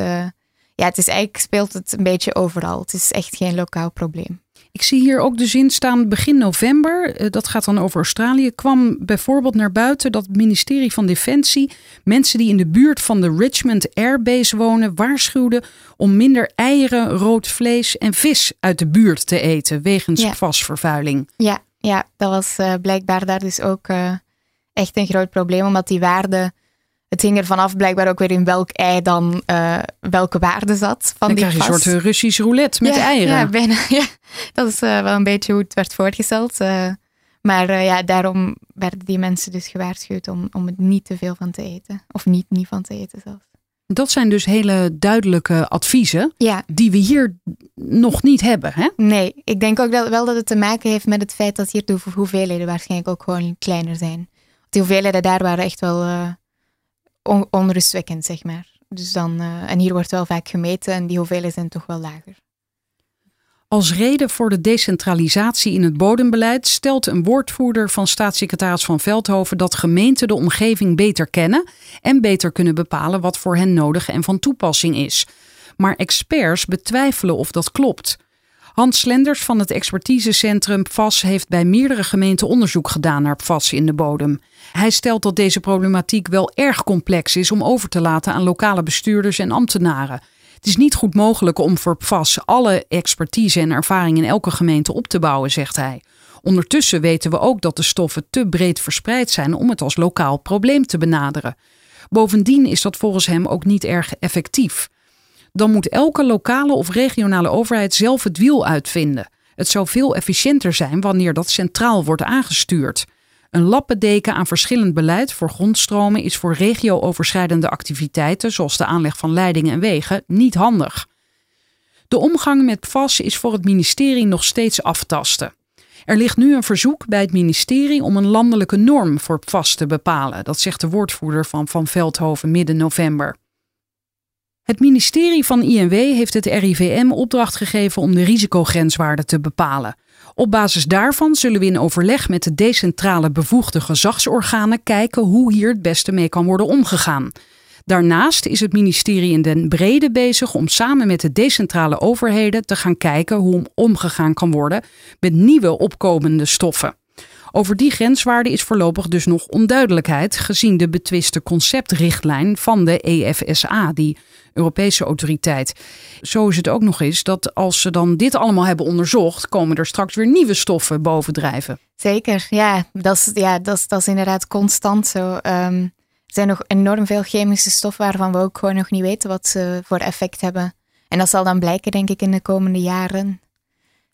ja, het is eigenlijk speelt het een beetje overal. Het is echt geen lokaal probleem. Ik zie hier ook de zin staan begin november, eh, dat gaat dan over Australië, kwam bijvoorbeeld naar buiten dat het ministerie van Defensie mensen die in de buurt van de Richmond Airbase wonen waarschuwde om minder eieren, rood vlees en vis uit de buurt te eten wegens Ja. Ja, ja dat was eh, blijkbaar daar dus ook eh, echt een groot probleem, omdat die waarde, het hing ervan af blijkbaar ook weer in welk ei dan eh, welke waarde zat van Dan die krijg je een soort eh, Russisch roulette met ja, eieren. Ja, bijna. Ja. Dat is eh, wel een beetje hoe het werd voorgesteld. maar ja, daarom werden die mensen dus gewaarschuwd om, om het niet te veel van te eten. Of niet, niet van te eten zelfs. Dat zijn dus hele duidelijke adviezen Ja, die we hier nog niet hebben. Hè? nee. Ik denk ook wel dat het te maken heeft met het feit dat hier de hoeveelheden waarschijnlijk ook gewoon kleiner zijn. Die hoeveelheden daar waren echt wel on- onrustwekkend, zeg maar. Dus dan, eh, en hier wordt wel vaak gemeten en die hoeveelheden zijn toch wel lager. Als reden voor de decentralisatie in het bodembeleid stelt een woordvoerder van staatssecretaris Van Veldhoven dat gemeenten de omgeving beter kennen en beter kunnen bepalen wat voor hen nodig en van toepassing is. Maar experts betwijfelen of dat klopt. Hans Slenders van het expertisecentrum PFAS heeft bij meerdere gemeenten onderzoek gedaan naar PFAS in de bodem. Hij stelt dat deze problematiek wel erg complex is om over te laten aan lokale bestuurders en ambtenaren. Het is niet goed mogelijk om voor PFAS alle expertise en ervaring in elke gemeente op te bouwen, zegt hij. Ondertussen weten we ook dat de stoffen te breed verspreid zijn om het als lokaal probleem te benaderen. Bovendien is dat volgens hem ook niet erg effectief. Dan moet elke lokale of regionale overheid zelf het wiel uitvinden. Het zou veel efficiënter zijn wanneer dat centraal wordt aangestuurd. Een lappendeken aan verschillend beleid voor grondstromen is voor regio-overschrijdende activiteiten, zoals de aanleg van leidingen en wegen, niet handig. De omgang met PFAS is voor het ministerie nog steeds aftasten. Er ligt nu een verzoek bij het ministerie om een landelijke norm voor PFAS te bepalen. Dat zegt de woordvoerder van Van Veldhoven midden november. Het ministerie van INW heeft het RIVM opdracht gegeven om de risicogrenswaarde te bepalen. Op basis daarvan zullen we in overleg met de decentrale bevoegde gezagsorganen kijken hoe hier het beste mee kan worden omgegaan. Daarnaast is het ministerie in den brede bezig om samen met de decentrale overheden te gaan kijken hoe omgegaan kan worden met nieuwe opkomende stoffen. Over die grenswaarde is voorlopig dus nog onduidelijkheid, gezien de betwiste conceptrichtlijn van de EFSA, die Europese autoriteit. Zo is het ook nog eens dat als ze dan dit allemaal hebben onderzocht, komen er straks weer nieuwe stoffen bovendrijven. Zeker, ja, dat is, ja, dat is, dat is inderdaad constant zo. Ehm, er zijn nog enorm veel chemische stoffen waarvan we ook gewoon nog niet weten wat ze voor effect hebben. En dat zal dan blijken, denk ik, in de komende jaren.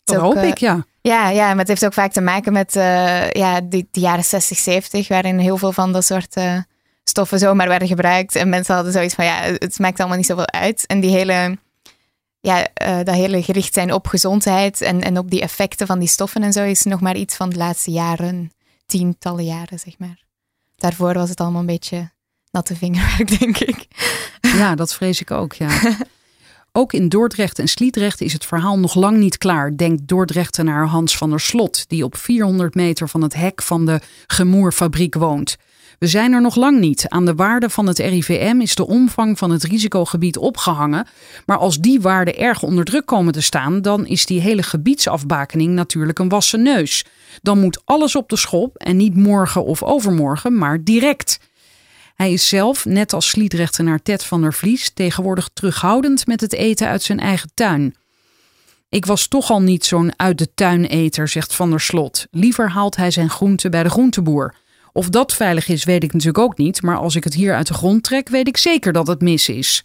Dat hoop ik, ja. Ja, ja, maar het heeft ook vaak te maken met uh, ja, de, de, jaren 60, 70, waarin heel veel van dat soort uh, stoffen zomaar werden gebruikt. En mensen hadden zoiets van, ja, het maakt allemaal niet zoveel uit. En die hele, ja, uh, dat hele gericht zijn op gezondheid en, en op die effecten van die stoffen en zo is nog maar iets van de laatste jaren, tientallen jaren, zeg maar. Daarvoor was het allemaal een beetje natte vingerwerk, denk ik. Ja, dat vrees ik ook, ja. Ook in Dordrecht en Sliedrecht is het verhaal nog lang niet klaar, denkt Dordrechtenaar Hans van der Slot, die op 400 meter van het hek van de Gemoerfabriek woont. We zijn er nog lang niet. Aan de waarde van het RIVM is de omvang van het risicogebied opgehangen. Maar als die waarden erg onder druk komen te staan, dan is die hele gebiedsafbakening natuurlijk een wassen neus. Dan moet alles op de schop en niet morgen of overmorgen, maar direct. Hij is zelf, net als Sliedrechtenaar Ted van der Vlies, tegenwoordig terughoudend met het eten uit zijn eigen tuin. Ik was toch al niet zo'n uit de tuin eter, zegt Van der Slot. Liever haalt hij zijn groenten bij de groenteboer. Of dat veilig is, weet ik natuurlijk ook niet, maar als ik het hier uit de grond trek, weet ik zeker dat het mis is.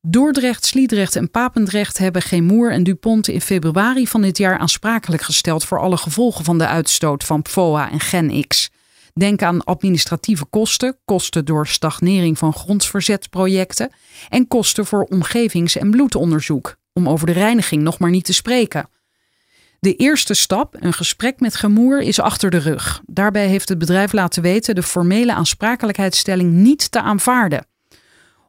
Dordrecht, Sliedrecht en Papendrecht hebben Gemoer en Dupont in februari van dit jaar aansprakelijk gesteld voor alle gevolgen van de uitstoot van PFOA en GenX. Denk aan administratieve kosten, kosten door stagnering van grondsverzetprojecten en kosten voor omgevings- en bloedonderzoek, om over de reiniging nog maar niet te spreken. De eerste stap, een gesprek met Gemoer, is achter de rug. Daarbij heeft het bedrijf laten weten de formele aansprakelijkheidsstelling niet te aanvaarden.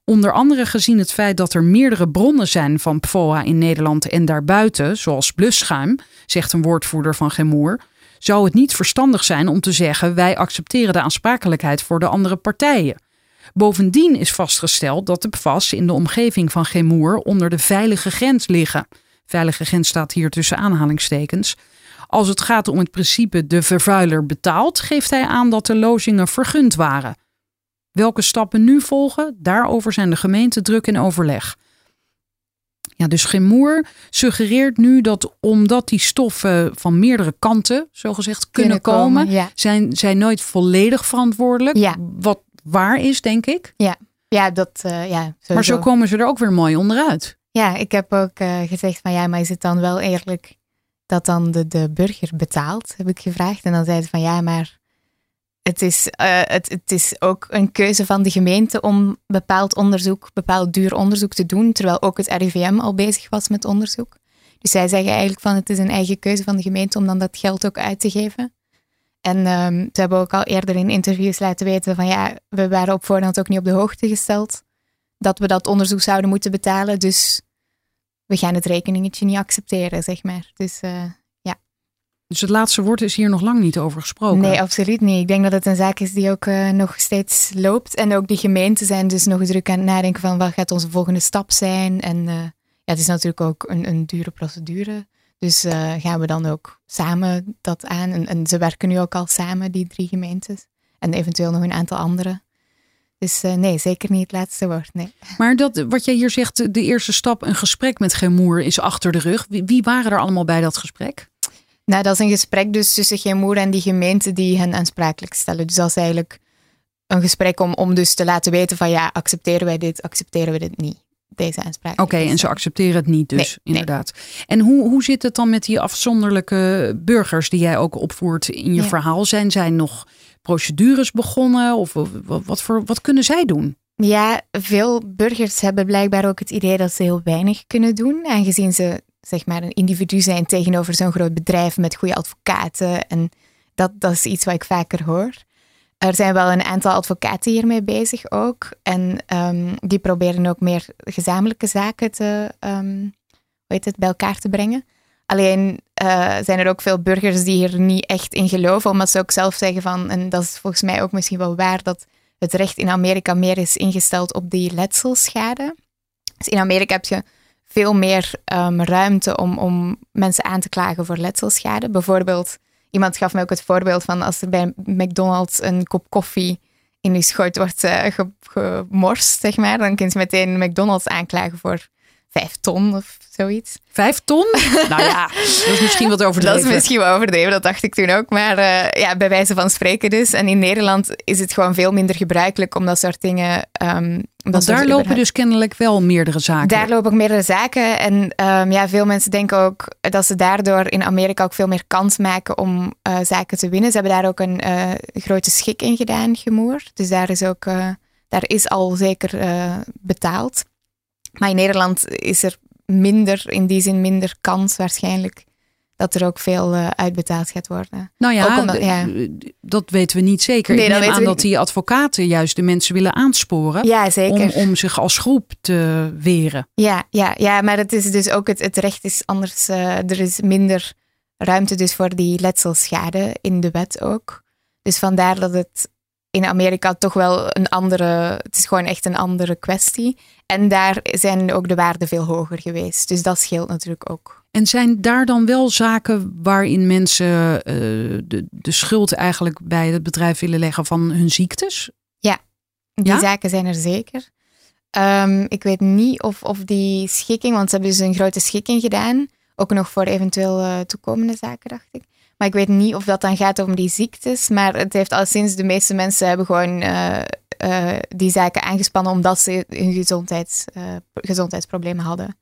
Onder andere gezien het feit dat er meerdere bronnen zijn van PFOA in Nederland en daarbuiten, zoals blusschuim, zegt een woordvoerder van Gemoer, zou het niet verstandig zijn om te zeggen: wij accepteren de aansprakelijkheid voor de andere partijen. Bovendien is vastgesteld dat de PFAS in de omgeving van Gemoer onder de veilige grens liggen. Veilige grens staat hier tussen aanhalingstekens. Als het gaat om het principe de vervuiler betaalt, geeft hij aan dat de lozingen vergund waren. Welke stappen nu volgen, daarover zijn de gemeenten druk in overleg. Ja, dus Gemoer suggereert nu dat omdat die stoffen van meerdere kanten, zogezegd, kunnen, kunnen komen, komen ja. zijn zij nooit volledig verantwoordelijk. Ja. Wat waar is, denk ik. Ja, ja dat. Uh, ja, sowieso. maar zo komen ze er ook weer mooi onderuit. Ja, ik heb ook uh, gezegd van ja, maar is het dan wel eerlijk dat dan de, de burger betaalt? Heb ik gevraagd. En dan zei ze van ja, maar het is, uh, het, het is ook een keuze van de gemeente om bepaald onderzoek, bepaald duur onderzoek te doen, terwijl ook het RIVM al bezig was met onderzoek. Dus zij zeggen eigenlijk van het is een eigen keuze van de gemeente om dan dat geld ook uit te geven. En um, ze hebben ook al eerder in interviews laten weten van ja, we waren op voorhand ook niet op de hoogte gesteld dat we dat onderzoek zouden moeten betalen. Dus we gaan het rekeningetje niet accepteren, zeg maar. Dus uh. Dus het laatste woord is hier nog lang niet over gesproken? Nee, absoluut niet. Ik denk dat het een zaak is die ook uh, nog steeds loopt. En ook die gemeenten zijn dus nog druk aan het nadenken van wat gaat onze volgende stap zijn. En uh, ja, het is natuurlijk ook een, een dure procedure. Dus gaan we dan ook samen dat aan. En, en, ze werken nu ook al samen, die drie gemeentes. En eventueel nog een aantal andere. Dus nee, zeker niet het laatste woord. Nee. Maar dat, wat jij hier zegt, de eerste stap, een gesprek met Gemoer is achter de rug. Wie, wie, waren er allemaal bij dat gesprek? Nou, dat is een gesprek dus tussen Gemoer en die gemeente die hen aansprakelijk stellen. Dus dat is eigenlijk een gesprek om, om dus te laten weten van ja, accepteren wij dit, accepteren we dit niet. Deze aanspraak. Oké, en ze accepteren het niet dus, inderdaad. En hoe, hoe zit het dan met die afzonderlijke burgers die jij ook opvoert in je verhaal? Zijn zij nog procedures begonnen? Of wat, wat, voor, wat kunnen zij doen? Ja, veel burgers hebben blijkbaar ook het idee dat ze heel weinig kunnen doen, aangezien ze zeg maar een individu zijn tegenover zo'n groot bedrijf met goede advocaten. En dat, dat is iets wat ik vaker hoor. Er zijn wel een aantal advocaten hiermee bezig ook. En um, die proberen ook meer gezamenlijke zaken te, um, hoe heet het, bij elkaar te brengen. Alleen uh, zijn er ook veel burgers die hier niet echt in geloven, omdat ze ook zelf zeggen van, en dat is volgens mij ook misschien wel waar, dat het recht in Amerika meer is ingesteld op die letselschade. Dus in Amerika heb je veel meer um, ruimte om, om mensen aan te klagen voor letselschade. Bijvoorbeeld, iemand gaf me ook het voorbeeld van als er bij McDonald's een kop koffie in je schoot wordt uh, gemorst, zeg maar, dan kun je meteen McDonald's aanklagen voor vijf ton of zoiets. Vijf ton? nou ja, dat is misschien wat overdreven. Dat is misschien wel overdreven, dat dacht ik toen ook. Maar uh, ja, bij wijze van spreken dus. En in Nederland is het gewoon veel minder gebruikelijk om dat soort dingen... Um, Want daar lopen dus kennelijk wel meerdere zaken. Daar lopen ook meerdere zaken. En um, ja, veel mensen denken ook dat ze daardoor in Amerika ook veel meer kans maken om uh, zaken te winnen. Ze hebben daar ook een uh, grote schik in gedaan, gemoer. Dus daar is ook... daar is al zeker betaald. Maar in Nederland is er minder, in die zin minder kans waarschijnlijk dat er ook veel uh, uitbetaald gaat worden. Nou ja, omdat, ja, dat weten we niet zeker. Nee, Ik neem aan dat die advocaten juist de mensen willen aansporen ja, zeker. Om, om zich als groep te weren. Ja, ja, ja maar het is dus ook het, het recht is anders. Uh, er is minder ruimte dus voor die letselschade in de wet ook. Dus vandaar dat het in Amerika toch wel een andere, het is gewoon echt een andere kwestie. En daar zijn ook de waarden veel hoger geweest. Dus dat scheelt natuurlijk ook. En zijn daar dan wel zaken waarin mensen uh, de, de schuld eigenlijk bij het bedrijf willen leggen van hun ziektes? Ja, die zaken zijn er zeker. Um, ik weet niet of, of die schikking, want ze hebben dus een grote schikking gedaan. Ook nog voor eventueel uh, toekomende zaken, dacht ik. Maar ik weet niet of dat dan gaat om die ziektes. Maar het heeft al sinds de meeste mensen hebben gewoon uh, uh, die zaken aangespannen omdat ze hun gezondheids, uh, gezondheidsproblemen hadden.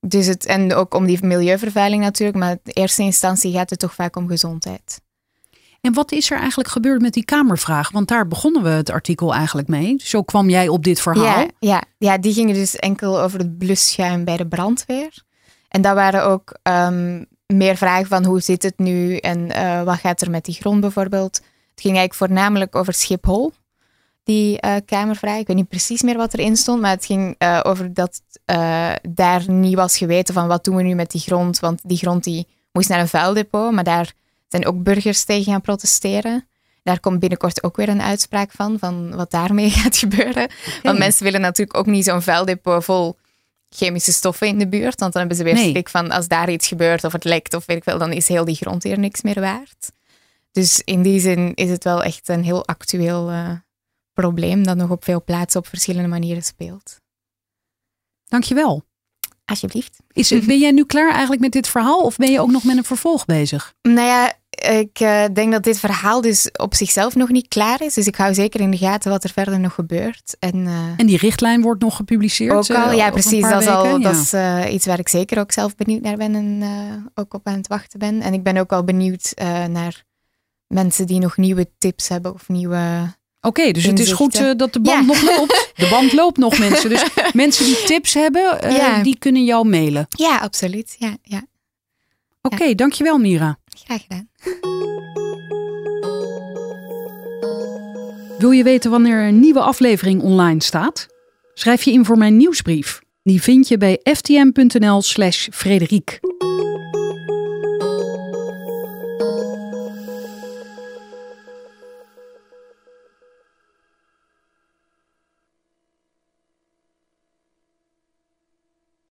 Dus het, en ook om die milieuvervuiling natuurlijk, maar in eerste instantie gaat het toch vaak om gezondheid. En wat is er eigenlijk gebeurd met die Kamervraag? Want daar begonnen we het artikel eigenlijk mee. Zo kwam jij op dit verhaal. Ja, ja, ja die gingen dus enkel over het blusschuim bij de brandweer. En dat waren ook um, meer vragen van hoe zit het nu en uh, wat gaat er met die grond bijvoorbeeld. Het ging eigenlijk voornamelijk over Schiphol, die uh, kamervraag. Ik weet niet precies meer wat erin stond, maar het ging uh, over dat daar niet was geweten van wat doen we nu met die grond, want die grond die moest naar een vuildepot, maar daar zijn ook burgers tegen gaan protesteren. Daar komt binnenkort ook weer een uitspraak van, van wat daarmee gaat gebeuren. Want mensen willen natuurlijk ook niet zo'n vuildepot vol chemische stoffen in de buurt. Want dan hebben ze weer nee. schrik van als daar iets gebeurt of het lekt of weet ik wel, dan is heel die grond hier niks meer waard. Dus in die zin is het wel echt een heel actueel uh, probleem dat nog op veel plaatsen op verschillende manieren speelt. Dankjewel. Alsjeblieft. Is, ben jij nu klaar eigenlijk met dit verhaal of ben je ook nog met een vervolg bezig? Nou ja, ik uh, denk dat dit verhaal dus op zichzelf nog niet klaar is. Dus ik hou zeker in de gaten wat er verder nog gebeurt. En, uh, en die richtlijn wordt nog gepubliceerd? Ook al, ja precies. Dat, is, al, dat is iets waar ik zeker ook zelf benieuwd naar ben en ook op aan het wachten ben. En ik ben ook al benieuwd naar mensen die nog nieuwe tips hebben of nieuwe... Oké, okay, dus het is goed dat de band nog loopt. De band loopt nog mensen. Dus mensen die tips hebben, ja. die kunnen jou mailen. Ja, absoluut. Ja, ja. Oké, okay, dankjewel Mira. Graag gedaan. Wil je weten wanneer een nieuwe aflevering online staat? Schrijf je in voor mijn nieuwsbrief. Die vind je bij ftm.nl/slash Frederiek.